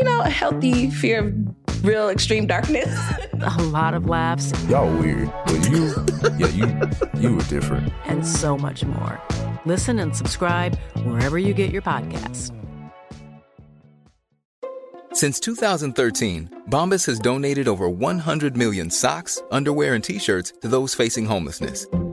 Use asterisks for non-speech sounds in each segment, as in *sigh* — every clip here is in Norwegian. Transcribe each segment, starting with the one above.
you know, a healthy fear of real extreme darkness. *laughs* a lot of laughs, Y'all weird, but you, yeah, you, you were different. and so much more. Listen and subscribe wherever you get your podcasts. Since 2013, Bombas has donated over 100 million socks, underwear, and t shirts to those facing homelessness.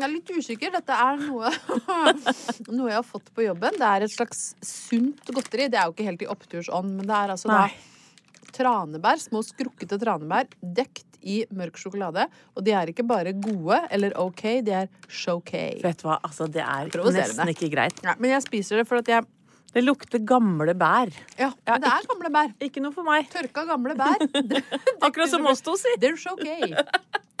jeg er litt usikker. Dette er noe, *laughs* noe jeg har fått på jobben. Det er et slags sunt godteri. Det er jo ikke helt i opptursånd, men det er altså Nei. da tranebær, små skrukkete tranebær, dekt i mørk sjokolade. Og de er ikke bare gode eller OK, de er showcay. Vet du hva, altså det er nesten ikke greit. Ja, men jeg spiser det for at jeg Det lukter gamle bær. Ja, ja det er gamle bær. Ikke noe for meg. Tørka gamle bær. *laughs* Akkurat som oss to, si. They're okay.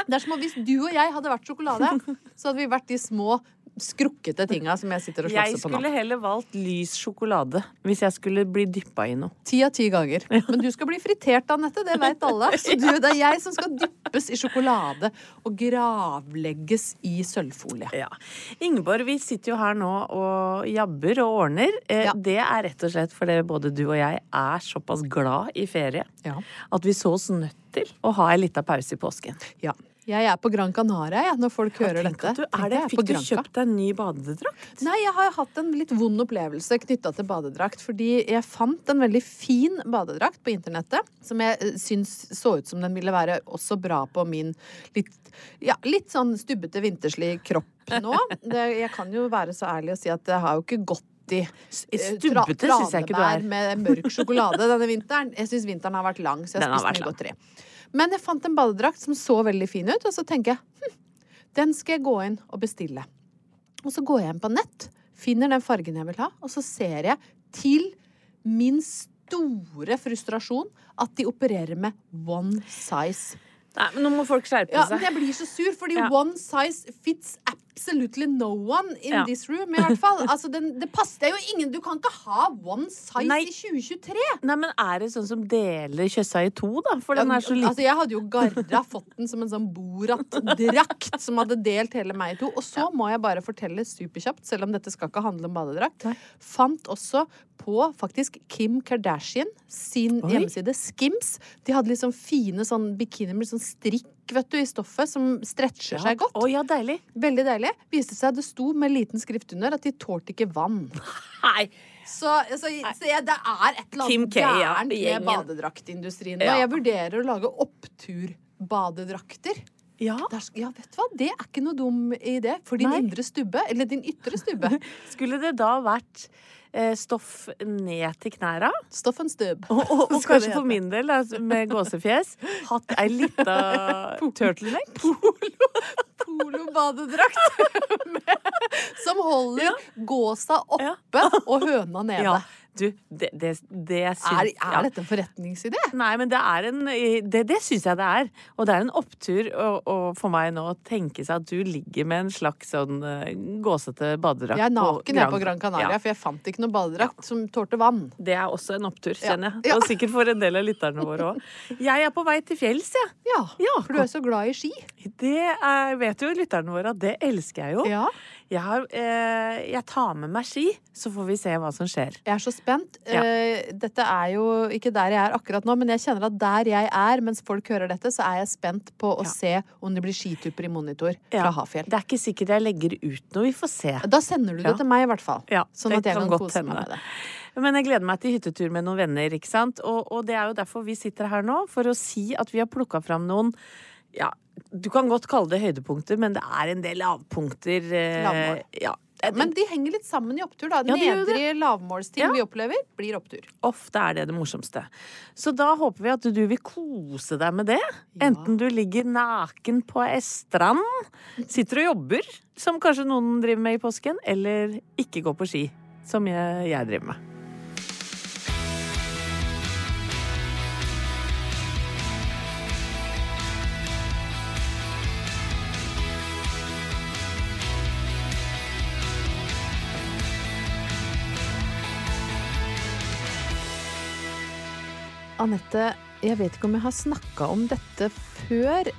Det er som om hvis du og jeg hadde vært sjokolade, så hadde vi vært de små skrukkete tinga som jeg sitter og slåsser på nå. Jeg skulle heller valgt lys sjokolade hvis jeg skulle bli dyppa i noe. Ti av ti ganger. Men du skal bli fritert, Anette. Det veit alle. *laughs* Så du, det er jeg som skal dyppes i sjokolade og gravlegges i sølvfolie. Ja. Ingeborg, vi sitter jo her nå og jabber og ordner. Eh, Ja. Det er rett og slett fordi både du og jeg er såpass glad i ferie Ja. at vi så oss nødt til å ha en liten pause i påsken. Ja. Jeg er på Gran Canaria jeg, når folk hører dette. du er det. Fikk du kjøpt deg en ny badedrakt? Nei, jeg har hatt en litt vond opplevelse knytta til badedrakt. Fordi jeg fant en veldig fin badedrakt på internettet som jeg eh, syns så ut som den ville være også bra på min litt, ja, litt sånn stubbete, vinterslig kropp nå. *laughs* Det, jeg kan jo være så ærlig å si at det har jo ikke gått i eh, Stubbete syns jeg ikke du er. med mørk sjokolade denne vinteren. Jeg syns vinteren har vært lang, så jeg vært mye godteri. Men jeg fant en badedrakt som så veldig fin ut, og så tenker jeg hm, den skal jeg gå inn og bestille. Og så går jeg inn på nett, finner den fargen jeg vil ha, og så ser jeg til min store frustrasjon at de opererer med one size. Nei, men nå må folk skjerpe seg. Ja, men jeg blir så sur, fordi Ja. one size fits absolutely no one in Ja. this room, i hvert fall. *laughs* Altså, den, det passer det er jo ingen Du kan ikke ha one size Nei. i 2023! Nei, men er det sånn som deler kjøssa i to, da? For den er så liten. Altså, jeg hadde jo garra fått den som en sånn Borat-drakt som hadde delt hele meg i to. Og så må jeg bare fortelle superkjapt, selv om dette skal ikke handle om badedrakt, Nei. fant også på faktisk Kim Kardashian sin Oi. hjemmeside Skims. De hadde sånn fine sånn bikinier med sånn strikk vet du, i stoffet som stretcher seg godt. Oh, ja, deilig. Veldig deilig. Viste seg det sto med liten skrift under at de tålte ikke vann. Nei. Så, så, så jeg, det er et eller annet ja, gærent med badedraktindustrien. Ja. Jeg vurderer å lage oppturbadedrakter. Ja. Der, ja, vet du hva? Det er ikke noe dum idé for din Nei. indre stubbe. Eller din ytre stubbe. *laughs* Skulle det da vært stoff ned til knæra? Stoff and stubb. Og, og, *laughs* og kanskje for min del, med gåsefjes, hatt ei lita turtleneck? Polo-badedrakt. *laughs* Som holder gåsa oppe og høna nede. Ja. Du, det, det, det syns Er, er ja. dette en forretningsidé? Nei, men det er en Det, det syns jeg det er. Og det er en opptur å- å- for meg nå å tenke seg at du ligger med en slags sånn eh, gåsete badedrakt. Jeg er naken jeg på Gran Canaria, Ja. for jeg fant ikke noe badedrakt som tålte vann. Det er også en opptur, kjenner jeg. Ja. Og sikkert for en del av lytterne våre òg. Jeg er på vei til fjells, jeg. Ja, Ja. for du er så glad i ski. Det er, vet jo lytterne våre at det elsker jeg jo. Jeg, har, eh, jeg tar med meg ski, så får vi se hva som skjer. Jeg er så spent. Ja. Eh, Dette er jo ikke der jeg er akkurat nå, men jeg kjenner at der jeg er mens folk hører dette, så er jeg spent på å Ja. se om det blir skitupper i monitor Ja. fra Hafjell. Det er ikke sikkert jeg legger ut noe, vi får se. Da sender du det til meg, i hvert fall. Ja, sånn at jeg kan kan, kose meg med det. Men jeg gleder meg til hyttetur med noen venner, ikke sant? Og, og det er jo derfor vi sitter her nå, for å si at vi har plukka fram noen ja, du kan godt kalle det høydepunkter, men det er en del lavpunkter. eh, Lavmål. Ja, Men de henger litt sammen i opptur, da. Ja, Nedre lavmålsting Ja. vi opplever, blir opptur. Ofte er det det morsomste. Så da håper vi at du vil kose deg med det. Enten du ligger naken på ei strand, sitter og jobber, som kanskje noen driver med i påsken, eller ikke går på ski, som jeg, jeg driver med. Anette, jeg vet ikke om jeg har snakka om dette før,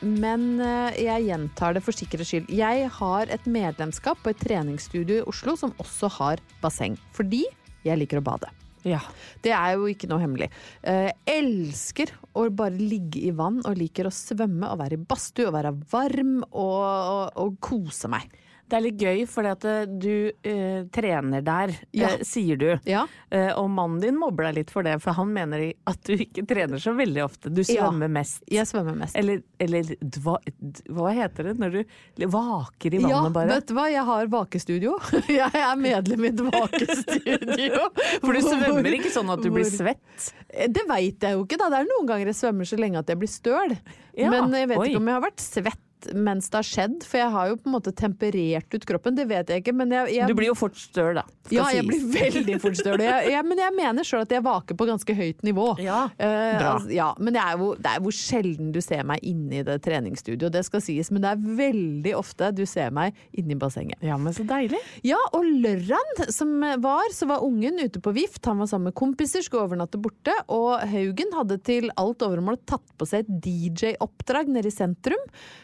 men eh, jeg gjentar det for sikkerhets skyld. Jeg har et medlemskap på et treningsstudio i Oslo som også har basseng. Fordi jeg liker å bade. Ja. Det er jo ikke noe hemmelig. Jeg elsker å bare ligge i vann og liker å svømme og være i badstue og være varm og, og, og kose meg. Det er litt gøy, fordi at eh, du eh, trener der, Ja. eh, sier du. Ja. Eh, og mannen din mobber deg litt for det, for han mener at du ikke trener så veldig ofte. Du Ja. svømmer mest. Jeg svømmer mest. Eller, eller dva, d- hva heter det når du vaker i Ja, vannet bare? vet du hva? Jeg har vakestudio. *laughs* Jeg er medlem i et vakestudio. *laughs* For du svømmer ikke sånn at du blir svett? Det veit jeg jo ikke, da. Det er noen ganger jeg svømmer så lenge at jeg blir støl. Ja, Men jeg vet oi. ikke om jeg har vært svett mens det har skjedd, for jeg har jo på en måte temperert ut kroppen. Det vet jeg ikke, men jeg, jeg Du blir jo fort støl, da. skal ja, jeg blir veldig fort støl. Men jeg mener sjøl at jeg vaker på ganske høyt nivå. Ja, bra. bra. altså, ja, men det er, jo, det er hvor sjelden du ser meg inne i det treningsstudioet, det skal sies. Men det er veldig ofte du ser meg inne i bassenget. Ja, men så deilig. Ja, og lørdagen som var, så var ungen ute på vift. Han var sammen med kompiser, skulle overnatte borte. Og Haugen hadde til alt overmål tatt på seg et DJ-oppdrag nede i sentrum.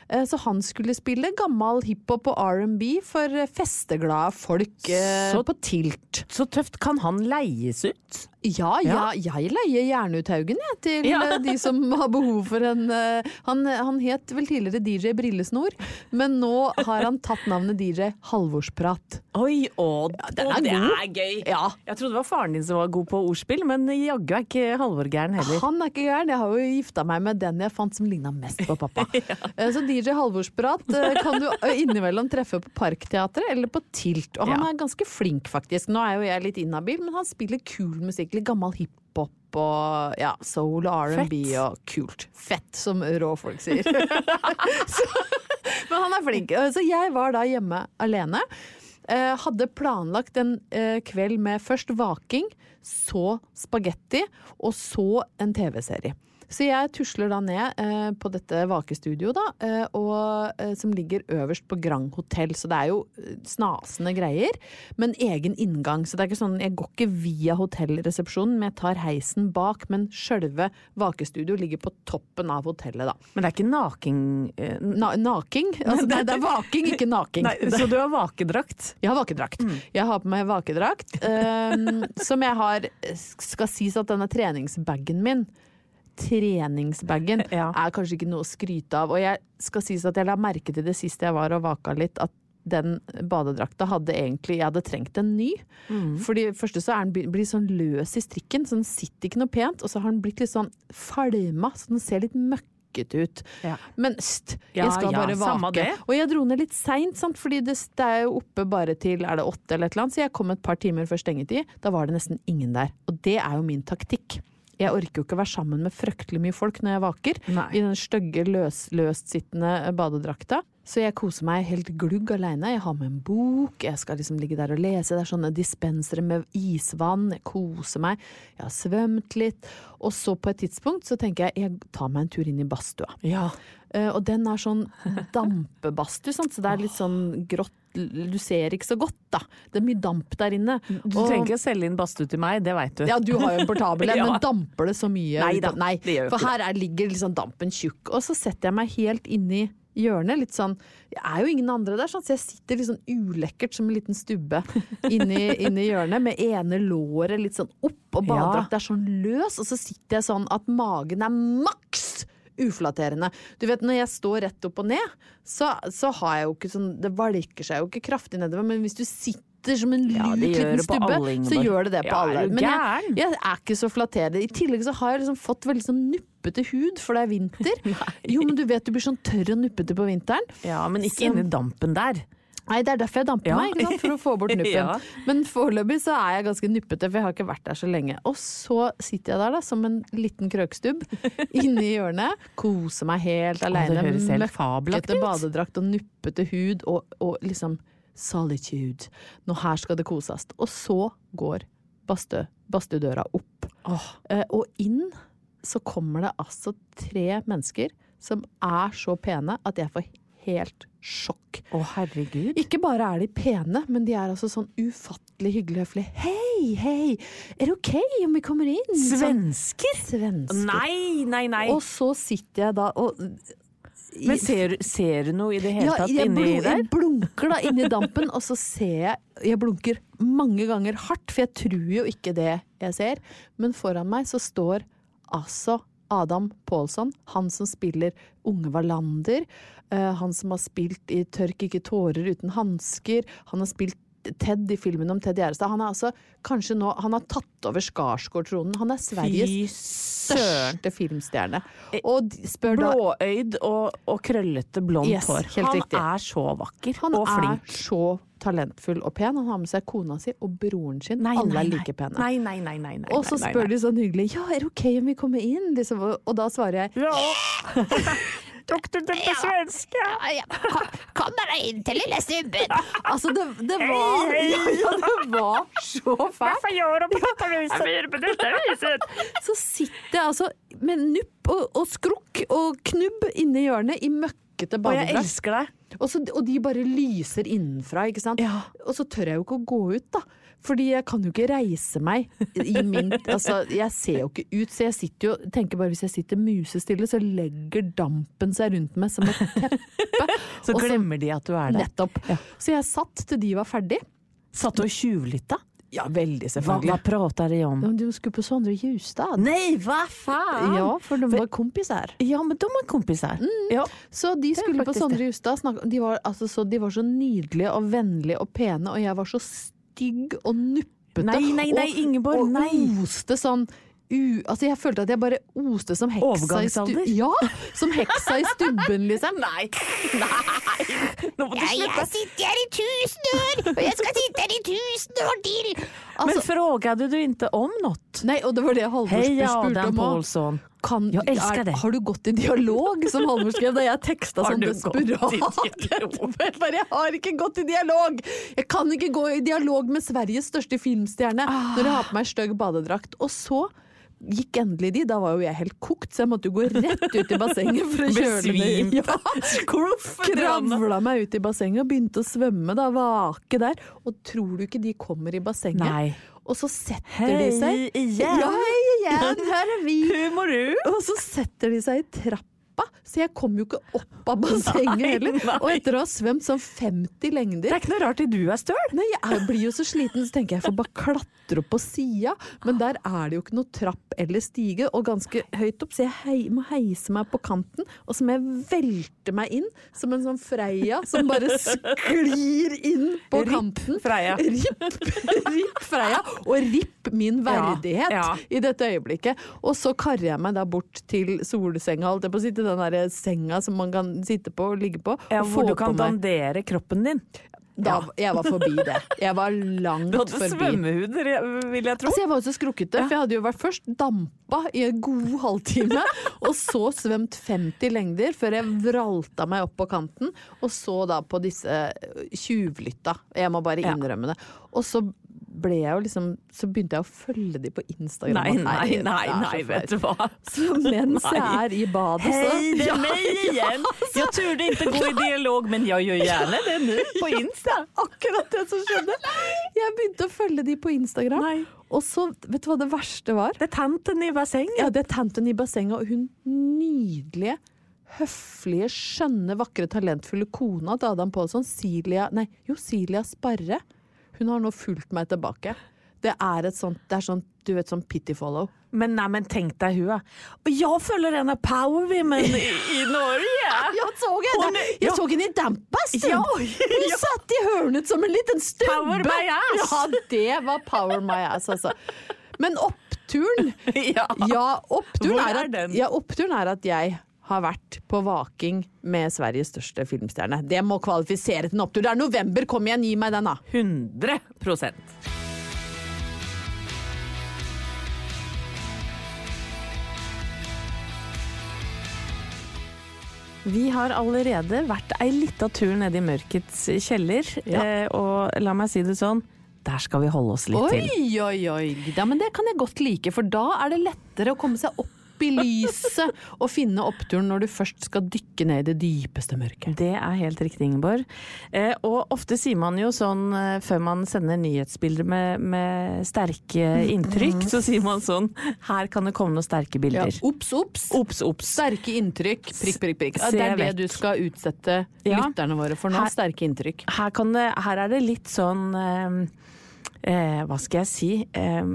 Eh, Så han skulle spille gammel hiphop og R&B for eh, festeglade folk eh, Så- på Tilt. Så tøft. Kan han leies ut? Ja, ja, jeg leier gjerne ut Haugen jeg, til Ja. eh, de som *laughs* har behov for en eh, han, han het vel tidligere DJ Brillesnor, men nå har han tatt navnet DJ Halvorsprat. Oi, å, den er det er gøy. Ja. Jeg trodde det var faren din som var god på ordspill, men jaggu er ikke Halvor gæren heller. Han er ikke gæren. Jeg har jo gifta meg med den jeg fant som ligna mest på pappa. *laughs* Eh, Så DJ Halvorsprat eh, kan du eh, innimellom treffe på Parkteatret eller på Tilt. Og han Ja. er ganske flink, faktisk. Nå er jo jeg litt inhabil, men han spiller kul musikk. Litt gammel hiphop og ja, soul og R&B og kult. Fett, som rå folk sier. *laughs* så, men han er flink. Eh, Så jeg var da hjemme alene. Eh, hadde planlagt en eh, kveld med først vaking, så spagetti, og så en TV-serie. Så jeg tusler da ned eh, på dette vakestudioet, da, eh, og, eh, som ligger øverst på Grand Hotell. Så det er jo snasende greier, men egen inngang. Så det er ikke sånn, jeg går ikke via hotellresepsjonen, men jeg tar heisen bak. Men sjølve vakestudioet ligger på toppen av hotellet, da. Men det er ikke naking... Na naking? *laughs* Altså, nei, det er vaking, ikke naking. Nei, så du har vakedrakt? *laughs* Jeg har vakedrakt. Jeg har på meg vakedrakt, *laughs* som jeg har Skal sies at denne treningsbagen min Treningsbagen *laughs* Ja. er kanskje ikke noe å skryte av. Og jeg skal sies at jeg la merke til det sist jeg var og vaka litt, at den badedrakta hadde egentlig Jeg hadde trengt en ny. Fordi første så er den bli- blir sånn løs i strikken, så den sitter ikke noe pent. Og så har den blitt litt sånn falma, så den ser litt møkk ut. Ja. Men st, jeg skal ja, bare vake. Og jeg dro ned litt seint, for fordi det, det er jo oppe bare til er det åtte eller et eller annet, så jeg kom et par timer før stengetid. Da var det nesten ingen der. Og det er jo min taktikk. Jeg orker jo ikke å være sammen med fryktelig mye folk når jeg vaker. Nei. I den stygge, løs, løstsittende badedrakta. Så jeg koser meg helt glugg aleine. Jeg har med en bok, jeg skal liksom ligge der og lese. Det er sånne dispensere med isvann. Jeg koser meg. Jeg har svømt litt. Og så på et tidspunkt så tenker jeg jeg tar meg en tur inn i badstua. Ja. Eh, og den er sånn *laughs* dampebadstue, så det er litt sånn grått. Du ser ikke så godt, da. Det er mye damp der inne. Du Og- trenger ikke å selge inn badstue til meg, det veit du. ja, du har jo en portabel *laughs* en, Ja. men damper det så mye? Nei da, det gjør for her er, ligger liksom dampen tjukk. Og så setter jeg meg helt inni hjørnet. Litt sånn Jeg er jo ingen andre der, sånn, så jeg sitter litt sånn ulekkert som en liten stubbe inni, *laughs* inni hjørnet, med ene låret litt sånn opp, og badedrakta er sånn løs, og så sitter jeg sånn at magen er maks uflatterende. Du vet, når jeg står rett opp og ned, så, så har jeg jo ikke sånn Det valker seg jo ikke kraftig nedover, men hvis du sitter som en Ja, lut gjør liten stubbe, alle, så gjør det det på Ja, alle. Men jeg, jeg er ikke så flatterende. I tillegg så har jeg liksom fått veldig sånn nuppete hud, for det er vinter. *laughs* jo, men du vet du blir sånn tørr og nuppete på vinteren. Ja, men ikke Så- inni dampen der. Nei, det er derfor jeg damper Ja. meg, ikke sant? for å få bort *laughs* nuppen. Ja. Men foreløpig så er jeg ganske nuppete, for jeg har ikke vært der så lenge. Og så sitter jeg der da, som en liten krøkstubb *laughs* inne i hjørnet, koser meg helt aleine. Møkkete badedrakt og nuppete hud og, og liksom solitude. Nå her skal det koses. Og så går badstue- badstuedøra opp. Eh, og inn så kommer det altså tre mennesker som er så pene at jeg får helt sjokk. Å, herregud. Ikke bare er de pene, men de er altså sånn ufattelig hyggelig høflige. Hei, hei, er det ok om vi kommer inn? Sånn- Svensker? Svensker. Nei, nei, nei. Og så sitter jeg da og Men ser, ser du noe i det hele ja, tatt inni blun- der? jeg blunker da inni dampen, og så ser jeg Jeg blunker mange ganger hardt, for jeg tror jo ikke det jeg ser. Men foran meg så står altså Adam Pålsson, han som spiller Unge Wallander. eh, han som har spilt i Tørk ikke tårer uten hansker. Han har spilt Ted i filmen om Ted Gjerestad. Han altså nå Han har tatt over Skarsgård-tronen. Han er Sveriges største filmstjerne. Og spør Blåøyd og, og krøllete blondt Yes, hår. helt Han riktig. er så vakker Han og er så talentfull og pen. Han har med seg kona si og broren sin. Nei, Alle nei, er like pene. Nei, nei, nei, nei, nei, og så spør de sånn hyggelig Ja, er det ok om vi kommer inn? Liksom, og da svarer jeg Ja. *laughs* Tok du den på svenska? Kommer deg inn til lille stubben! *laughs* Altså, det, det var *laughs* ja, ja, det var så fælt. gjør du på dette viset? Gjør på dette viset? Så sitter jeg altså med nupp og, og skrukk og knubb inni hjørnet i møkkete Og jeg elsker deg. Og, så, og de bare lyser innenfra, ikke sant. Ja. Og så tør jeg jo ikke å gå ut, da. Fordi jeg kan jo ikke reise meg i min Altså, jeg ser jo ikke ut, så jeg sitter jo tenker bare hvis jeg sitter musestille, så legger dampen seg rundt meg som et teppe. *laughs* Så Og glemmer de at du er der. Nettopp. Så jeg satt til de var ferdig. Satt du og tjuvlytta? Ja, veldig, selvfølgelig. hva prater de om? Ja, Du skulle på Sondre Justad. Nei, hva faen! Ja, for de var kompiser. Ja, men de var kompiser. Ja. Så de skulle på Sondre. Justad. De, var, altså, så, de var så nydelige og vennlige og pene, og jeg var så stygg og nuppete. Nei, nei, nei, og, Ingeborg, og nei. oste sånn u, altså Jeg følte at jeg bare oste som heksa i stubben. Ja! Som heksa i stubben, liksom. *laughs* Nei, nei! Nå må du slutte. sitter her i tusen år, og jeg skal sitte her i tusen år til! Men fråga frågade du ikke om noe? nei, og det var det Halvor spurte om. om òg. Paulsson. Kan, Jeg elsker er, det. Har du gått i dialog, som Halvor skrev da jeg teksta sånn desperat? bare, *laughs* jeg har ikke gått i dialog! Jeg kan ikke gå i dialog med Sveriges største filmstjerne Ah. når jeg har på meg stygg badedrakt. Og så gikk endelig de. Da var jo jeg helt kokt, så jeg måtte jo gå rett ut i bassenget for å kjøle meg. Ja. Kravla meg ut i bassenget og begynte å svømme, da, vake der. Og tror du ikke de kommer i bassenget? Nei. Og så setter de seg Hei igjen. Ja, hei igjen! Her er vi! Hur mår? Og så setter de seg i trappa, så jeg kom jo ikke opp av bassenget heller. Og etter å ha svømt sånn 50 lengder Det er ikke noe rart at du er støl. Nei, jeg blir jo så sliten, så tenker jeg jeg får bare klatre opp på sida. Men der er det jo ikke noe trapp eller stige, og ganske høyt opp, så jeg hei, må heise meg på kanten. Og så må jeg velte meg inn som en sånn Freia som bare sklir inn på Ripp kanten. Freia. Ripp, ripp Freia. Og ripp min verdighet Ja, ja. i dette øyeblikket. Og så karrer jeg meg da bort til solsenga, holdt jeg på å si, den der senga som man kan sitte på og ligge på. Ja, hvor du kan dandere kroppen din. Da, jeg var forbi det. Jeg var langt forbi. Du hadde forbi. svømmehud, vil jeg tro. Altså, jeg var jo så skrukkete, for jeg hadde jo vært først dampa i en god halvtime, og så svømt 50 lengder før jeg vralta meg opp på kanten, og så da på disse tjuvlytta. Jeg må bare innrømme det. Og så ble jeg jo liksom Så begynte jeg å følge de på Instagram. Nei, nei, nei, nei, vet du hva. Så mens jeg er i badet, så Hei, det er meg igjen! Jeg turde ikke gå i dialog, men jeg gjør gjerne det nå, på Insta. akkurat det som skjedde! Jeg begynte å følge de på Instagram, Nei. og så, vet du hva det verste var? Det er tanten i bassenget. Ja, det er tanten i bassenget, og hun nydelige, høflige, skjønne, vakre, talentfulle kona til Adam Pålsson, Silja Nei, jo, Silja Sparre. Hun har nå fulgt meg tilbake. Det er et sånt, det er sånt du vet, sånn pity follow. Men nei, men tenk deg hun, da. Og jeg følger en av Power Women i, i Norge. *laughs* Jeg så henne! Jeg ja. i Dampasten! Ja, Hun ja. satt i hørnet som en liten stubbe! Power my ass. Ja, det var power my ass, altså. Men oppturen *laughs* Ja. Ja, oppturen er, er at, den? ja, oppturen er at jeg har vært på vaking med Sveriges største filmstjerne. Det må kvalifisere til en opptur. Det er november, kom igjen, gi meg den, da. 100 procent. Vi har allerede vært ei lita tur ned i mørkets kjeller, Ja. eh, og la meg si det sånn, der skal vi holde oss litt til. Oi, oi, oi. Ja, men det kan jeg godt like, for da er det lettere å komme seg opp i lyset og finne oppturen når du først skal dykke ned i det dypeste mørket. Det er helt riktig, Ingeborg. Eh, og ofte sier man jo sånn eh, før man sender nyhetsbilder med, med sterke inntrykk, så sier man sånn Her kan det komme noen sterke Ja, bilder. Ops, ops. Ops, ops. Sterke inntrykk, prikk, prikk, prikk. Ja, det er det du skal utsette lytterne våre for nå. Her- Sterke inntrykk. Her, kan det, her er det litt sånn eh, Hva skal jeg si? Eh,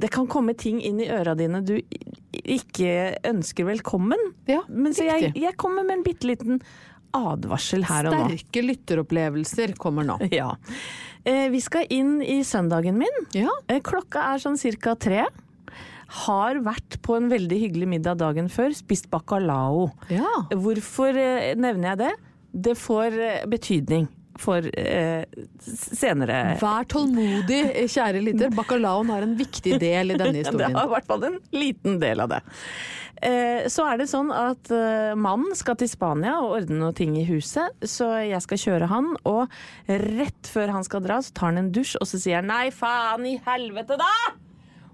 det kan komme ting inn i øra dine du ikke ønsker velkommen. Ja, Men så jeg, jeg kommer med en bitte liten advarsel her og nå. Sterke lytteropplevelser kommer nå. *laughs* Ja. Eh, vi skal inn i søndagen min. Ja. Eh, klokka er sånn cirka tre. Har vært på en veldig hyggelig middag dagen før, spist bacalao. Ja. Hvorfor eh, nevner jeg det? Det får eh, betydning for eh, senere Vær tålmodig, kjære lytter. Bacalaoen har en viktig del i denne *laughs* historien. Det har i hvert fall en liten del av det. Eh, Så er det sånn at eh, mannen skal til Spania og ordne noe ting i huset, så jeg skal kjøre han, og rett før han skal dra, så tar han en dusj, og så sier han 'nei, faen i helvete, da'!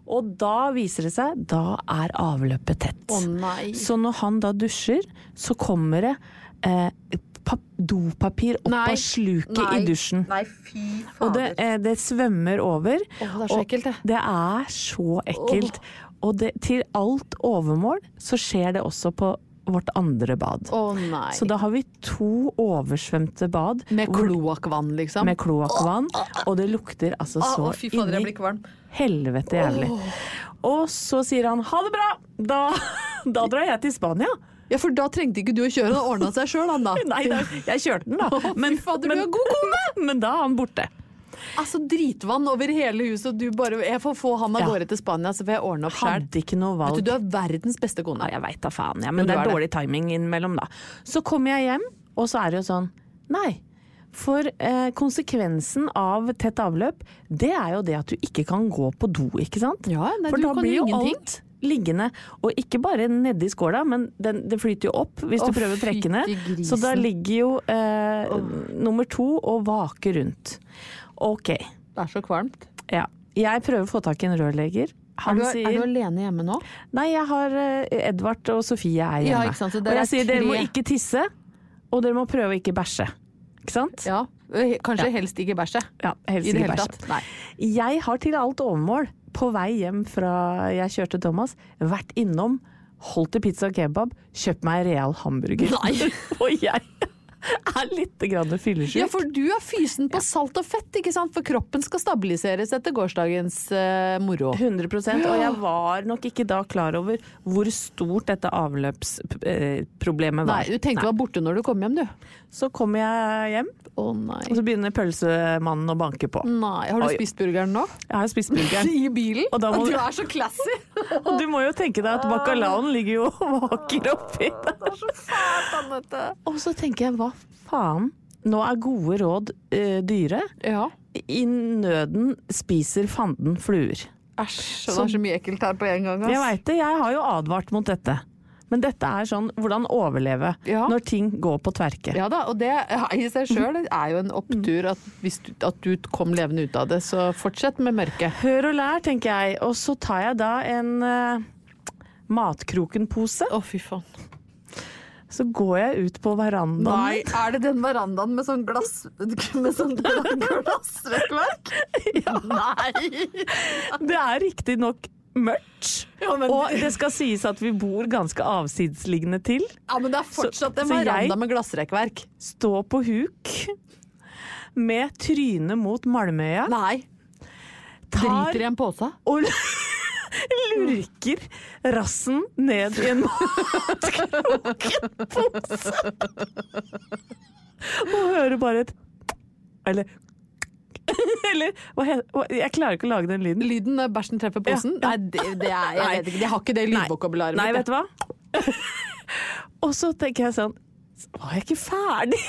Og da viser det seg, da er avløpet tett. Å nei. Så når han da dusjer, så kommer det eh, dopapir opp Nei. av sluket Nei. i dusjen. Nei, fy Og det, eh, det svømmer over. Oh, det er så ekkelt, det. Det er så ekkelt. Og det, til alt overmål så skjer det også på vårt andre bad. Oh, nei. Så da har vi to oversvømte bad. Med kloakkvann, liksom? Med kloakkvann. Og det lukter altså så oh, fy fader, inni helvete jævlig. Og så sier han ha det bra! Da, *laughs* da drar jeg til Spania. Ja, for da trengte ikke du å kjøre, det ordna seg sjøl, han da. *laughs* Nei, da, jeg kjørte den, da. Men, fader, du er god kone! *laughs* men da er han borte. Altså dritvann over hele huset, og du bare Jeg får få han av Ja. gårde til Spania, så får jeg ordne opp sjøl. Hadde ikke noe valg. Vet du, du er verdens beste Ja, kone. jeg veit da faen, ja, Men men, det er er det. dårlig timing innimellom, da. Så kommer jeg hjem, og så er det jo sånn Nei. For eh, konsekvensen av tett avløp, det er jo det at du ikke kan gå på do, ikke sant? Ja, nei, For du da kan blir jo ingenting. alt liggende. Og ikke bare nedi skåla, men den, det flyter jo opp hvis du du prøver å trekke ned. Så da ligger jo eh, nummer to og vaker rundt. Ok, Det er så kvalmt. ja. Jeg prøver å få tak i en rørlegger. Er du, sier er du alene hjemme nå? Nei, jeg har eh, Edvard og Sofie er hjemme. Ja, sant, og jeg er sier dere må ikke tisse, og dere må prøve å ikke bæsje. Ikke sant? Ja. Eh, Kanskje Ja. helst ikke bæsje. Ja, helst I det ikke hele bæsje. tatt. Nei. Jeg har til alt overmål, på vei hjem fra jeg kjørte Thomas, vært innom, holdt til pizza og kebab, kjøpt meg real hamburger. Nei. *laughs* og jeg er litt fyllesyk. Ja, for du er fysen på salt og fett, ikke sant? For kroppen skal stabiliseres etter gårsdagens uh, moro. 100% og jeg var nok ikke da klar over hvor stort dette avløpsproblemet var. Nei, du tenkte du var borte når du kom hjem, du. Så kommer jeg hjem, Å nei. og så begynner pølsemannen å banke på. Nei, Har du Oi. spist burgeren nå? Jeg har spist *laughs* burgeren. I bilen? Og da må du du- er så classy! *laughs* Og du må jo tenke deg at bacalaoen ligger jo og vaker oppi der. Og så tenker jeg, hva faen? Nå er gode råd uh, dyre. Ja. I nøden spiser fanden fluer. Æsj, det er så mye ekkelt her på en gang. Jeg veit det, jeg har jo advart mot dette. Men dette er sånn hvordan overleve Ja. når ting går på tverke. Ja da, og det i seg sjøl er jo en opptur at hvis du, at du kom levende ut av det, så fortsett med mørket. Hør og lær, tenker jeg. Og så tar jeg da en uh, matkrokenpose. Å, fy faen. Så går jeg ut på verandaen. Nei, er det den verandaen med sånn glass Med sånn glassrekkverk? *laughs* Nei! Det er riktignok mørkt. Og det skal sies at vi bor ganske avsidesliggende til. Ja, men det er fortsatt en veranda med glassrekkverk. Stå på huk med trynet mot Malmøya. Nei. Tar Driter i en pose. og lurker rassen ned i en matkrokenpose. Og hører bare et Eller *laughs* Eller Jeg klarer ikke å lage den lyden. Lyden når bæsjen treffer posen? Ja. Nei, det, det er, jeg vet ikke. De har ikke det lydvokabularet Nei, vet du hva? *laughs* og så tenker jeg sånn Var jeg ikke ferdig?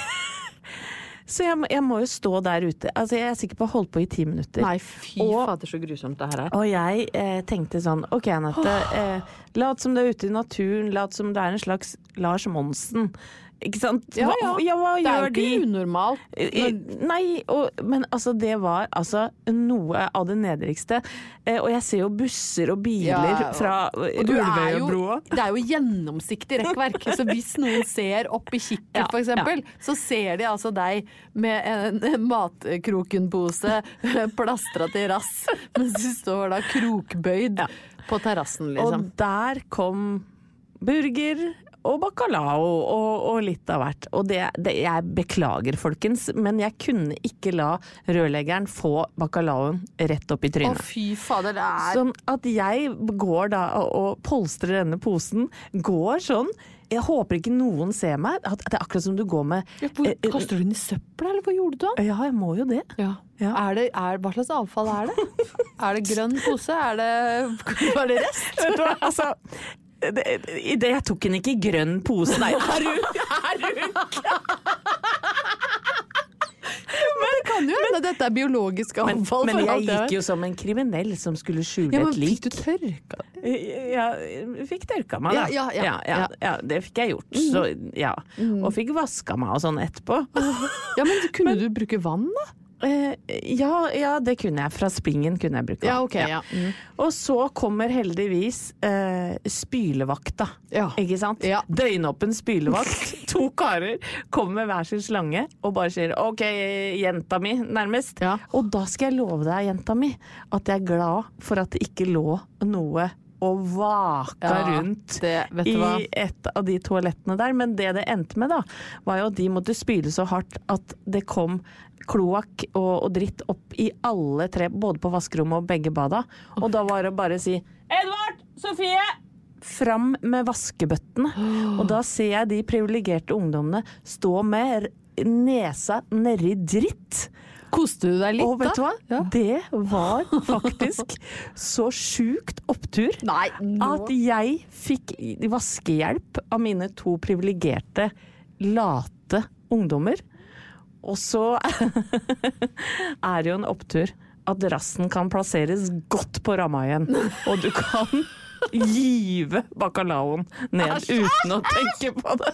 *laughs* så jeg, jeg må jo stå der ute. Altså, jeg er sikker på å holde på i ti minutter. Nei, fy Og- fader, så grusomt det her er. Og jeg eh, tenkte sånn OK, Anette. Eh, lat som du er ute i naturen. Lat som du er en slags Lars Monsen. Ikke sant? Ja, ja. Hva, hva Det er jo de? ikke unormalt. Eh, Nei, og, men altså det var altså noe av det nedrigste. Eh, og jeg ser jo busser og biler Ja, fra Ulvøyabroa. det er jo gjennomsiktig rekkverk, så hvis noen ser opp i kikkert Ja, eksempel, så ser de altså deg med en *laughs* matkrokenpose *laughs* plastra til rass, mens du står da krokbøyd på terrassen, liksom. Og der kom burger og bacalao og, og litt av hvert. Og det, det, jeg beklager, folkens, men jeg kunne ikke la rørleggeren få bacalaoen rett opp i trynet. Å, fy fader, det er Sånn at jeg går da og, polstrer denne posen, går sånn. Jeg håper ikke noen ser meg. At det er akkurat som du går med ja, hvor, eh, eh, Kaster du den i søpla, eller hva gjorde du da? Ja, jeg må jo det. Ja. Ja. Er det, er, hva slags avfall er det? *laughs* er det grønn pose? Er det, *laughs* bare rest? Vet du hva, altså Jeg tok den ikke i grønn pose, nei. Er du, er du *laughs* Men det kan jo hende dette er biologisk Men, avfall. men men jeg gikk jo som en kriminell som skulle skjule ja, men et lik. Fikk du tørka? Ja, fikk tørka meg, da. Ja, ja, ja, ja, det fikk jeg gjort. Så, ja. Og fikk vaska meg og sånn etterpå. Ja, men kunne *laughs* du bruke vann, da? Eh, ja, ja, det kunne jeg. Fra springen kunne jeg bruke. Ja, ok, ja. Mm. Og så kommer heldigvis eh, spylevakta. Ja. Ikke sant? Ja. Døgnåpen spylevakt. *laughs* To karer kommer med hver sin slange og bare sier 'OK, jenta mi', nærmest. Og da skal jeg love deg, jenta mi, at jeg er glad for at det ikke lå noe og vaka Ja, rundt det- vet du hva? i et av de toalettene der. Men det det endte med, da, var jo at de måtte spyle så hardt at det kom kloakk og, og dritt opp i alle tre, både på vaskerommet og begge bada. Og da var det bare å si 'Edvard! Sofie!' Fram med vaskebøttene. Og da ser jeg de privilegerte ungdommene stå med nesa nedi dritt. Koste du deg litt, Og vet du hva? Ja. Det var faktisk så sjukt opptur Nei, at jeg fikk vaskehjelp av mine to privilegerte, late ungdommer. Og så *laughs* er det jo en opptur at rassen kan plasseres godt på ramma igjen. Og du kan *laughs* give bacalaoen ned uten å tenke på det.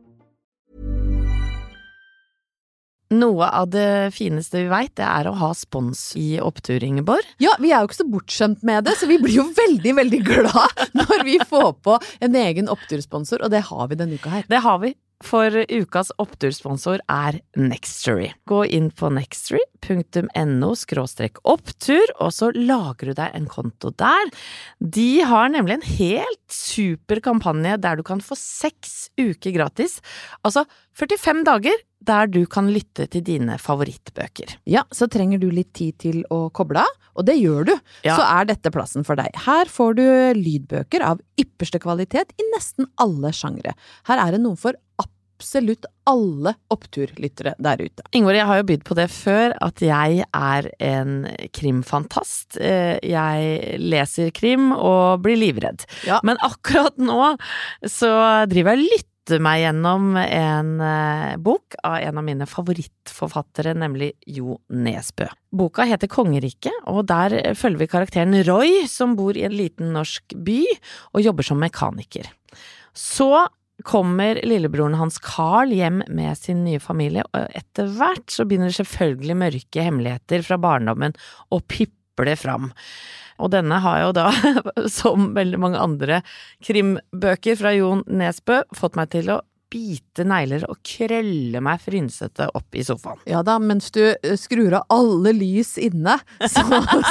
Noe av det fineste vi veit, det er å ha spons i opptur, Ingeborg. Ja, vi er jo ikke så bortskjemt med det, så vi blir jo veldig, veldig glad når vi får på en egen opptursponsor, og det har vi denne uka her. Det har vi. for ukas opptursponsor er Nextory. Gå inn på nextory.no opptur, og så lager du deg en konto der. De har nemlig en helt super kampanje der du kan få seks uker gratis. Altså 45 dager der du kan lytte til dine favorittbøker. Ja, så trenger du litt tid til å koble av, og det gjør du. Ja. Så er dette plassen for deg. Her får du lydbøker av ypperste kvalitet i nesten alle sjangre. Her er det noe for absolutt alle oppturlyttere der ute. Ingvar, jeg har jo bydd på det før, at jeg er en krimfantast. Eh, Jeg leser krim og blir livredd. Ja. Men akkurat nå så driver jeg lytter meg gjennom en eh, bok av en av mine favorittforfattere, nemlig Jo Nesbø. Boka heter Kongeriket, og der følger vi karakteren Roy, som bor i en liten norsk by og jobber som mekaniker. Så kommer lillebroren hans Carl hjem med sin nye familie, og etter hvert så begynner selvfølgelig mørke hemmeligheter fra barndommen å piple fram. Og denne har jo da, *laughs* som veldig mange andre krimbøker fra Jon Nesbø, fått meg til å bite negler og krølle meg frynsete opp i sofaen. Ja da, mens du eh, skrur av alle lys inne, *laughs* så,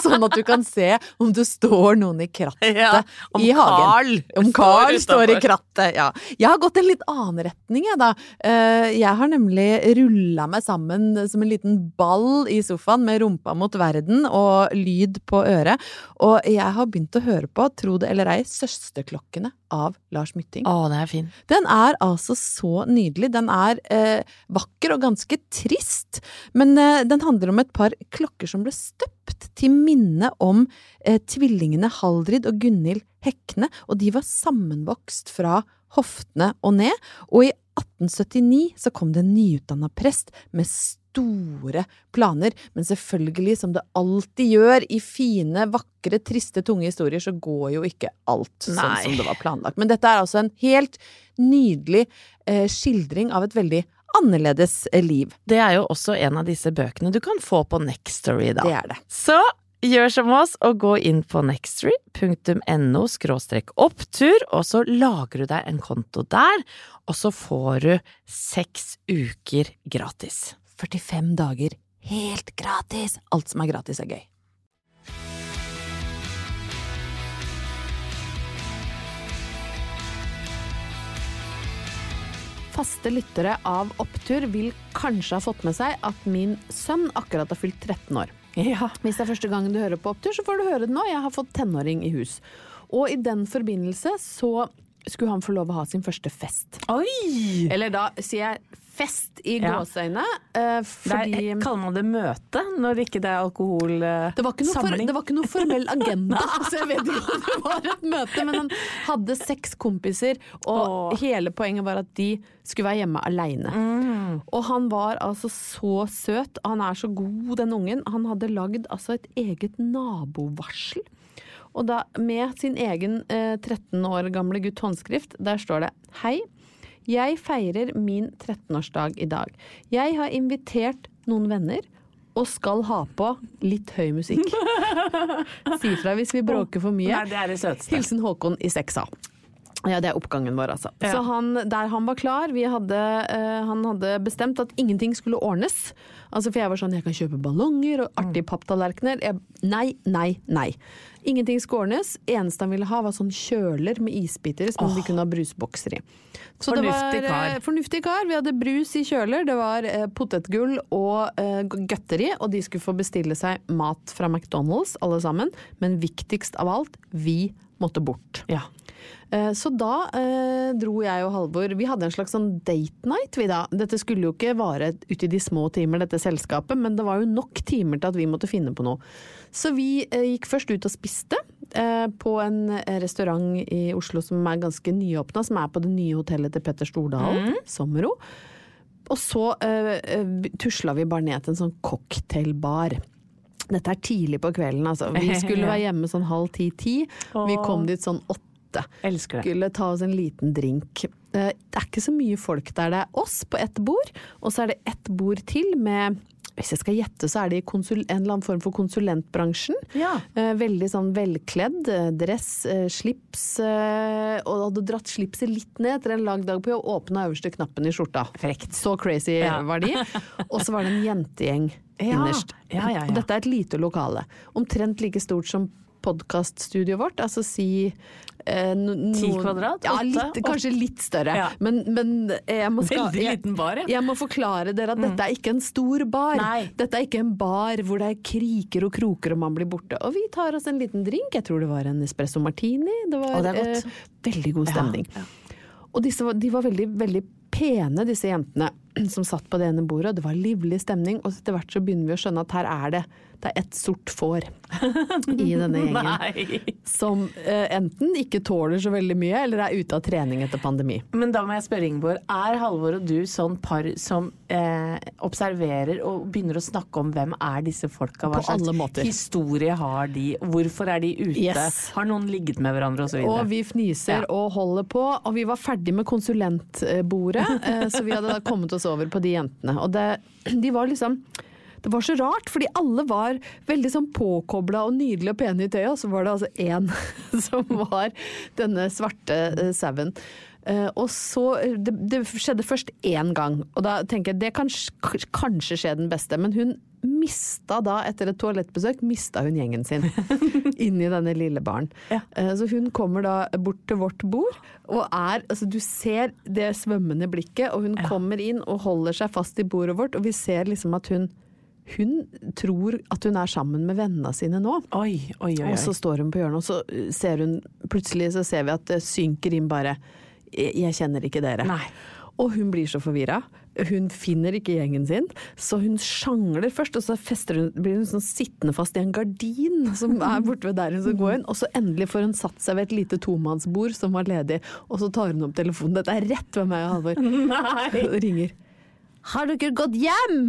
sånn at du kan se om det står noen i krattet ja, i hagen. Carl Om Carl står i krattet, ja. Jeg har gått en litt annen retning, jeg, da. Eh, Jeg har nemlig rulla meg sammen som en liten ball i sofaen med rumpa mot verden og lyd på øret. Og jeg har begynt å høre på, tro det eller ei, Søsterklokkene av Lars Mytting. Å, Den er fin. Den er altså så nydelig. Den er eh, vakker og ganske trist, men eh, den handler om et par klokker som ble støpt til minne om eh, tvillingene Haldrid og Gunhild Hekne, og de var sammenvokst fra hoftene og ned. Og i 1879 så kom det en nyutdanna prest med store planer, men selvfølgelig, som det alltid gjør i fine, vakre, triste, tunge historier, så går jo ikke alt sånn som det var planlagt. Men dette er altså en helt nydelig eh, skildring av et veldig annerledes eh, liv. Det er jo også en av disse bøkene du kan få på Nextory, da. Det er det. Så gjør som oss og gå inn på nextory.no opptur, og så lager du deg en konto der, og så får du seks uker gratis. 45 dager helt gratis! Alt som er gratis, er gøy. Faste lyttere av Opptur vil kanskje ha fått med seg at min sønn akkurat har fylt 13 år. Ja. Hvis det er første gangen du hører på Opptur, så får du høre det nå. Jeg har fått tenåring i hus. Og i den forbindelse så skulle han få lov å ha sin første fest. Oi! Eller da sier jeg fest i Ja. gåseøyne, eh, fordi Der, kaller man det møte når ikke det er alkohol... eh, det var, ikke noe for, det var ikke noe formell agenda, *laughs* så jeg vet ikke om det var et møte. Men han hadde seks kompiser, og hele poenget var at de skulle være hjemme aleine. Mm. Og han var altså så søt. Han er så god, den ungen. Han hadde lagd altså et eget nabovarsel. Og da med sin egen eh, 13 år gamle gutt håndskrift, der står det Hei. Jeg feirer min 13-årsdag i dag. Jeg har invitert noen venner og skal ha på litt høy musikk. *laughs* Si fra hvis vi bråker for mye. Nei, det er det søteste. Hilsen Håkon i seksa. Ja, det er oppgangen vår, altså. Ja. Så han, der han var klar, vi hadde, uh, han hadde bestemt at ingenting skulle ordnes. Altså, for jeg var sånn, jeg kan kjøpe ballonger og artige papptallerkener. Jeg- Nei, nei, nei. Ingenting skulle ordnes. Eneste han ville ha var sånn kjøler med isbiter som de kunne ha brusbokser i. Så det var, eh, kar. Fornuftig kar. Vi hadde brus i kjøler, det var uh, potetgull og uh, godteri, og de skulle få bestille seg mat fra McDonald's, alle sammen. Men viktigst av alt, vi måtte bort. Ja. Eh, Så da eh, dro jeg og Halvor Vi hadde en slags sånn date night, vi da. Dette skulle jo ikke vare ut i de små timer, dette selskapet, men det var jo nok timer til at vi måtte finne på noe. Så vi eh, gikk først ut og spiste eh, på en eh, restaurant i Oslo som er ganske nyåpna, som er på det nye hotellet til Petter Stordalen, Sommero. Og så eh, tusla vi bare ned til en sånn cocktailbar. Dette er tidlig på kvelden, altså. Vi *laughs* skulle være hjemme sånn halv ti-ti. Vi kom dit sånn åtte. Elsker det. Skulle ta oss en liten drink. Eh, Det er ikke så mye folk der. Det er oss på ett bord, og så er det ett bord til med Hvis jeg skal gjette, så er de i en eller annen form for konsulentbransjen. Ja. Eh, veldig sånn velkledd. eh, Dress, eh, slips. Og hadde dratt slipset litt ned etter en lang dag på jobb. Åpna øverste knappen i skjorta. Frekt. Så crazy Ja. var de. *laughs* Og så var det en jentegjeng Ja, innerst. ja, ja, ja. Og dette er et lite lokale. Omtrent like stort som podkaststudioet vårt. Altså si eh, no, Ti kvadrat? Ja, litt, kanskje litt større. Ja. Men, men jeg må skal, Veldig jeg, liten bar, ja. jeg må forklare dere at dette er ikke en stor bar. Nei. Dette er ikke en bar hvor det er kriker og kroker og man blir borte. Og vi tar oss en liten drink. Jeg tror det var en espresso martini. Det var det eh, veldig god stemning. Ja, Og disse, de var veldig, veldig pene, disse jentene *clears throat* som satt på det ene bordet. Det var livlig stemning. Og etter hvert så begynner vi å skjønne at her er det det er ett sort får *laughs* i denne gjengen. Nei. Som eh, enten ikke tåler så veldig mye, eller er ute av trening etter pandemi. Men da må jeg spørre Ingeborg, er Halvor og du sånn par som eh, observerer og begynner å snakke om hvem er disse folka? Hva På slags alle måter. historie har de? Hvorfor er de ute? Yes. Har noen ligget med hverandre osv.? Og vi fniser Ja. og holder på, og vi var ferdig med konsulentbordet, eh, så vi hadde da kommet oss over på de jentene. Og det, de var liksom det var så rart, fordi alle var veldig sånn påkobla og nydelige og pene i tøyet, og så var det altså én *laughs* som var denne svarte eh, sauen. Eh, og så det, det skjedde først én gang, og da tenker jeg det kan kanskje skje den beste, men hun mista da, etter et toalettbesøk, mista hun gjengen sin *laughs* inni denne lille baren. Ja. Eh, Så hun kommer da bort til vårt bord, og er Altså, du ser det svømmende blikket, og hun kommer inn og holder seg fast i bordet vårt, og vi ser liksom at hun hun tror at hun er sammen med vennene sine nå. Oi, oi, oi. Og så står hun på hjørnet, og så uh, ser hun Plutselig så ser vi at det synker inn bare Jeg jeg kjenner ikke dere. Nei. Og hun blir så forvirra. Hun finner ikke gjengen sin, så hun sjangler først, og så hun, blir hun sånn sittende fast i en gardin som er borte ved der hun skal gå inn. Og så endelig får hun satt seg ved et lite tomannsbord som var ledig, og så tar hun opp telefonen. Dette er rett ved meg og Halvor. Ringer. Har dere gått hjem?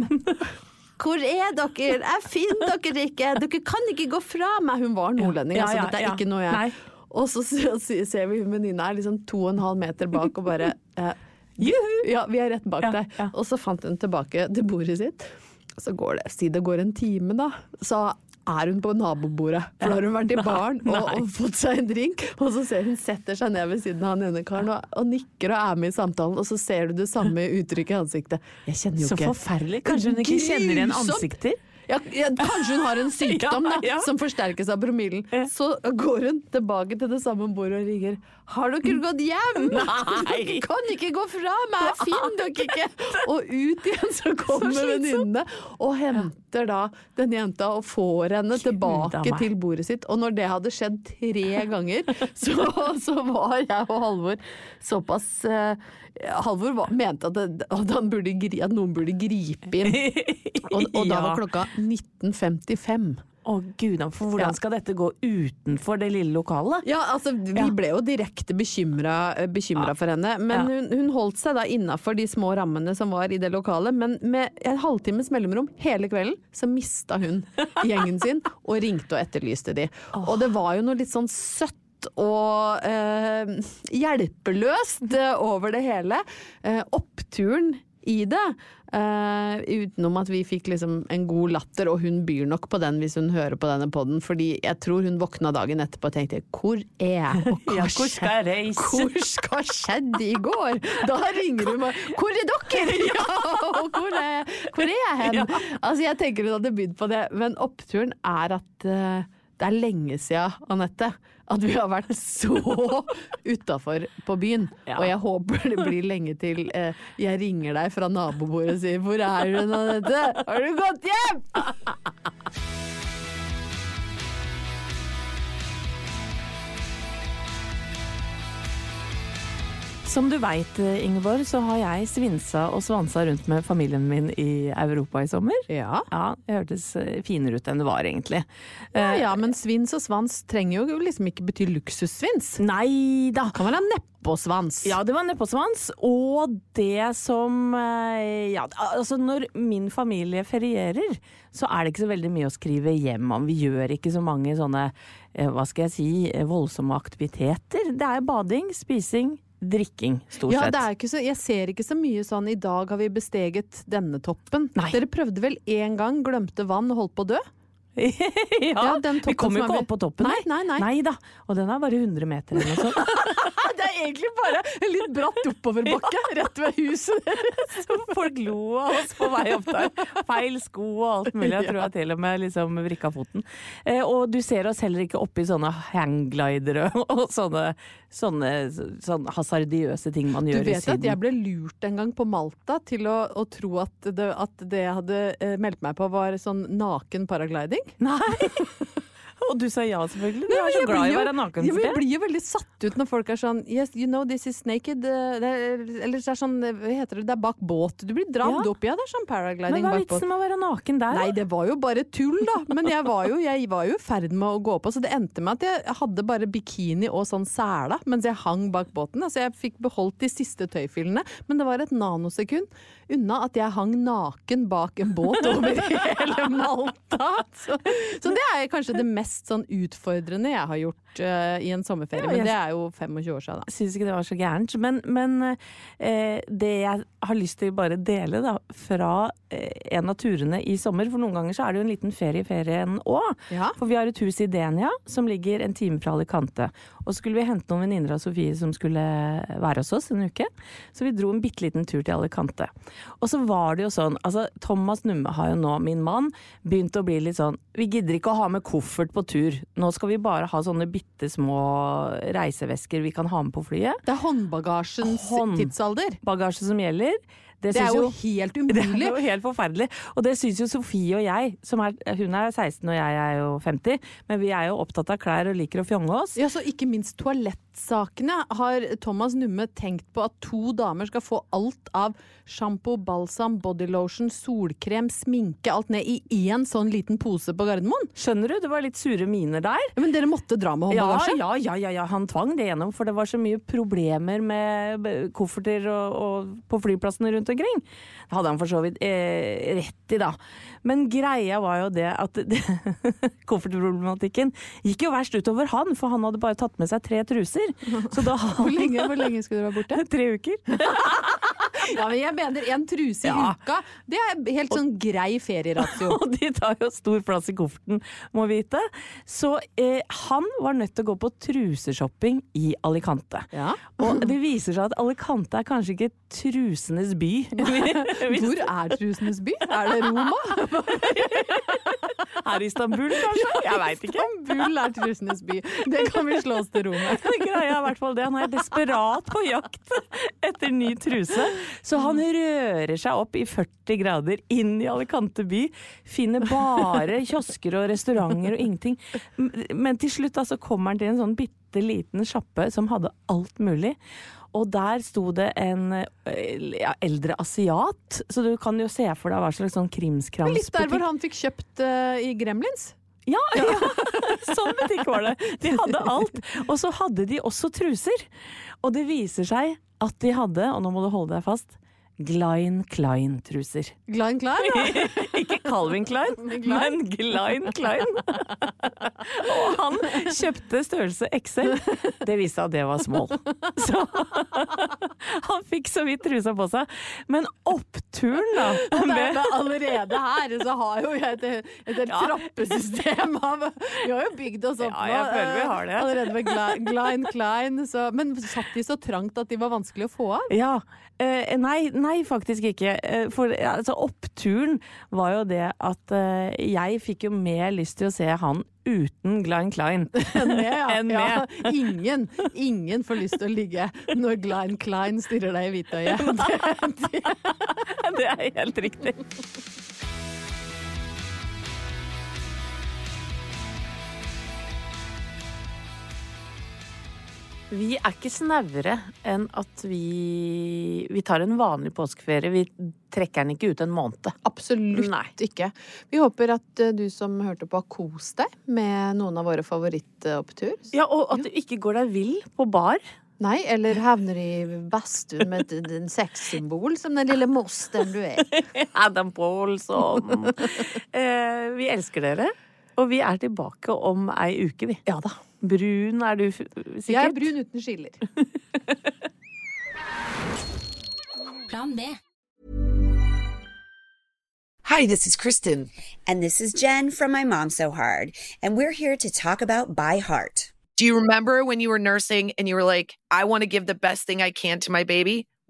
Hvor er dere? Jeg finner dere ikke! Dere kan ikke gå fra meg! Hun var nordlending, Ja, altså. Dette er ikke noe jeg Nei. Og så ser vi hun venninna er liksom to og en halv meter bak og bare eh, Juhu! Ja, vi er rett bak Ja, deg. Og så fant hun tilbake til bordet sitt. Så går det, si det går en time, da. Så er hun på nabobordet. For da har hun vært i baren og, og fått seg en drink. Og så ser hun setter seg ned ved siden av han ene karen og, og nikker og er med i samtalen. Og så ser du det samme uttrykket i ansiktet. Jeg kjenner jo Så ikke forferdelig. Kanskje hun ikke kjenner igjen ansikter? Ja, ja, kanskje hun har en *laughs* sykdom da, Ja, som forsterkes av promillen. Så går hun tilbake til det samme bordet og ringer. Har dere gått hjem? *laughs* Nei. Dere *laughs* kan ikke gå fra meg, Finn finner dere ikke! Og ut igjen så kommer venninnene og henter da denne jenta og får henne tilbake til bordet sitt. Og når det hadde skjedd tre ganger, så, så var jeg og Halvor såpass eh, Halvor var, mente at, det, at, han burde, at noen burde gripe inn. *laughs* Og, og da var klokka 19.55. Å gud, for hvordan skal dette gå utenfor det lille lokalet? Ja, altså vi Ja. ble jo direkte bekymra Ja. for henne. Men Ja. hun, hun holdt seg da innafor de små rammene som var i det lokalet. Men med en halvtimes mellomrom hele kvelden så mista hun gjengen sin og ringte og etterlyste de. Og det var jo noe litt sånn søtt. Og eh, hjelpeløst over det hele. Eh, oppturen i det. Uh, utenom at vi fikk liksom en god latter, og hun byr nok på den hvis hun hører på denne poden. Fordi jeg tror hun våkna dagen etterpå og tenkte 'hvor er jeg'? Og *laughs* hva Ja, hvor skal jeg reise? Hvor skal skjedde i går? Da ringer hun meg 'hvor er dere?' *laughs* Ja, og hvor er, hvor er jeg hen? Altså jeg tenker hun hadde bydd på det, men oppturen er at eh, det er lenge siden, Anette, at vi har vært så *laughs* utafor på byen. Ja. Og jeg håper det blir lenge til eh, jeg ringer deg fra nabobordet og sier 'hvor er du, Anette? Har du gått hjem?' *laughs* Som du veit, Ingeborg, så har jeg svinsa og svansa rundt med familien min i Europa i sommer. Ja. Ja, det hørtes eh, finere ut enn det var, egentlig. Ja, Eh, ja, men svins og svans trenger jo liksom ikke bety luksussvins. Nei da! Kan være neppåsvans? Ja, det var neppåsvans. Og det som eh, Ja, altså når min familie ferierer, så er det ikke så veldig mye å skrive hjem om. Vi gjør ikke så mange sånne, eh, hva skal jeg si, eh, voldsomme aktiviteter. Det er bading, spising, drikking, stort Ja, sett. er så, jeg ser ikke så mye sånn 'i dag har vi besteget denne toppen'. Nei. Dere prøvde vel én gang, glemte vann og holdt på å dø? *laughs* ja, Ja, vi kommer kom jo ikke opp på toppen. Nei, nei, nei. da. Og den er bare 100 meter eller noe sånt. *laughs* Det er egentlig bare en litt bratt oppoverbakke *laughs* rett ved huset deres. Folk lo av oss på vei opp der. Feil sko og alt mulig. Jeg tror jeg til og med liksom vrikka foten. Eh, og du ser oss heller ikke oppi sånne hangglidere og sånne, sånne, sånne hasardiøse ting man gjør i vet at jeg ble lurt en gang på Malta til å, å tro at det, at det jeg hadde eh, meldt meg på var sånn naken paragliding. Nei! *laughs* *laughs* Og du sa ja, selvfølgelig. Du Nei, er så glad i å være naken Ja, men jeg blir jo veldig satt ut når folk er sånn Yes, you know this is naked. eh, er, eller det er sånn, eh, hva heter det, det er bak båt. Du blir dratt Ja. opp, ja. Det er sånn Men hva er vitsen med å være naken der? Nei, det var jo bare tull, da. Men jeg var jo, jeg var jo i ferd med å gå på, så det endte med at jeg hadde bare bikini og sånn sela mens jeg hang bak båten. Altså jeg fikk beholdt de siste tøyfillene, men det var et nanosekund unna at jeg hang naken bak en båt over *laughs* hele Malta. Så, så det er kanskje det mest sånn utfordrende jeg har gjort uh, i en sommerferie, Ja, men det er jo 25 år siden, da. Syns ikke det var så gærent. Men, men eh, det jeg har lyst til å bare dele da, fra eh, en av turene i sommer, for noen ganger så er det jo en liten ferie i ferien òg. Ja. For vi har et hus i Denia som ligger en time fra Alicante. Og så skulle vi hente noen venninner av Sofie som skulle være hos oss en uke. Så vi dro en bitte liten tur til Alicante. Og så var det jo sånn, altså Thomas Numme har jo nå, min mann, begynt å bli litt sånn Vi gidder ikke å ha med koffert på tur. Nå skal vi bare ha sånne bitte små reisevesker vi kan ha med på flyet. Det er håndbagasjens Hånd- tidsalder. Bagasje som gjelder. Det det er jo helt umulig. *laughs* det er jo helt forferdelig. Og det syns jo Sofie og jeg, som er, hun er 16 og jeg er jo 50, men vi er jo opptatt av klær og liker å fjonge oss. Ja, så Ikke minst toalettsakene har Thomas Numme tenkt på at to damer skal få alt av sjampo, balsam, bodylotion, solkrem, sminke, alt ned i én sånn liten pose på Gardermoen. Skjønner du? Det var litt sure miner der. Ja, men dere måtte dra med håndbagasje? ja, ja, ja, ja, han tvang det gjennom, for det var så mye problemer med kofferter og, og på flyplassene rundt omkring. Det hadde han for så vidt eh, rett i, da. Men greia var jo det at *laughs* koffertproblematikken gikk jo verst utover han, for han hadde bare tatt med seg tre truser. Så da *laughs* Hvor lenge, hvor lenge skulle du være borte? *laughs* Tre uker. Ja, men jeg mener En truse i Ja. uka, det er helt sånn grei ferieratio. Og de tar jo stor plass i kofferten, må vite. Så eh, han var nødt til å gå på truseshopping i Alicante. Ja. Og det viser seg at Alicante er kanskje ikke trusenes by. Hvor er trusenes by? Er det Roma? *laughs* Her i Istanbul, kanskje? Jeg veit ikke. Istanbul er trusenes by. Det kan vi slå oss til ro med. Greia er i hvert fall det. Han er desperat på jakt etter ny truse. Så han rører seg opp i 40 grader inn i Alicante by. Finner bare kiosker og restauranter og ingenting. Men til slutt da, så kommer han til en sånn bitte liten sjappe som hadde alt mulig. Og der sto det en eh, ja, eldre asiat, så du kan jo se for deg hva slags sånn Litt der hvor han fikk kjøpt uh, i Gremlins. Ja, *laughs* ja. sånn butikk var det. De hadde alt. Og så hadde de også truser. Og det viser seg at de hadde, og nå må du holde deg fast, Glein Klein-truser. Glein Klein, ja. *laughs* Ikke Calvin Klein, men Glein Klein. *laughs* Og han kjøpte størrelse XL. Det viste seg at det var small. *laughs* Så han fikk så vidt trusa på seg. Men oppturen, da med- er allerede her så har jo jeg et, et, et Ja. trappesystem av Vi har jo bygd oss opp Ja, jeg nå, føler vi eh, har det. Allerede med Glein, Glein Klein. Så, men satt de så trangt at de var vanskelig å få av? Ja. Eh, nei, nei, faktisk ikke. Eh, for altså, oppturen var jo det at eh, jeg fikk jo mer lyst til å se han uten Glein Klein. *laughs* Enn med, ja. *laughs* Enn ja. *laughs* Ingen, ingen får lyst til å ligge når Glein Klein stirrer deg i hvitøyet. Det, det, det er helt riktig. Vi er ikke snauere enn at vi, vi tar en vanlig påskeferie. Vi trekker den ikke ut en måned. absolutt Nei. ikke. Vi håper at eh, du som hørte på, har kost deg med noen av våre favorittopptur. Ja, Og at du ikke går deg vill på bar. Nei, eller havner i badstuen med et- en sexsymbol som den lille mosteren du er. *laughs* Adam Paulson. *laughs* eh, vi elsker dere. Og vi er tilbake om ei uke, vi. Ja da. Brun er du sikkert? Jeg er brun uten skiller. *laughs* Plan B. Hi, this is Kristen. And this is Jen from My Mom So Hard. And we're here to talk about By Heart. Do you remember when you were nursing and you were like, I want to give the best thing I can to my baby?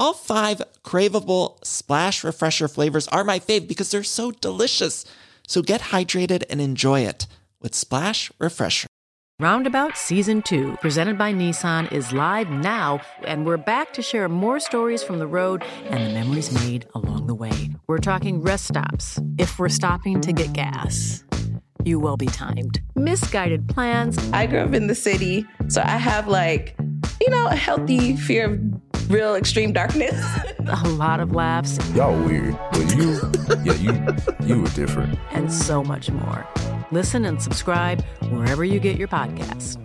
All five craveable splash refresher flavors are my fave because they're so delicious. So get hydrated and enjoy it with Splash Refresher. Roundabout Season 2, presented by Nissan, is live now, and we're back to share more stories from the road and the memories made along the way. We're talking rest stops, if we're stopping to get gas. You will be timed. Misguided plans. I grew up in the city, so I have like, you know, a healthy fear of real extreme darkness. *laughs* a lot of laughs. Y'all weird, but you, yeah, you, you were different. And so much more. Listen and subscribe wherever you get your podcasts.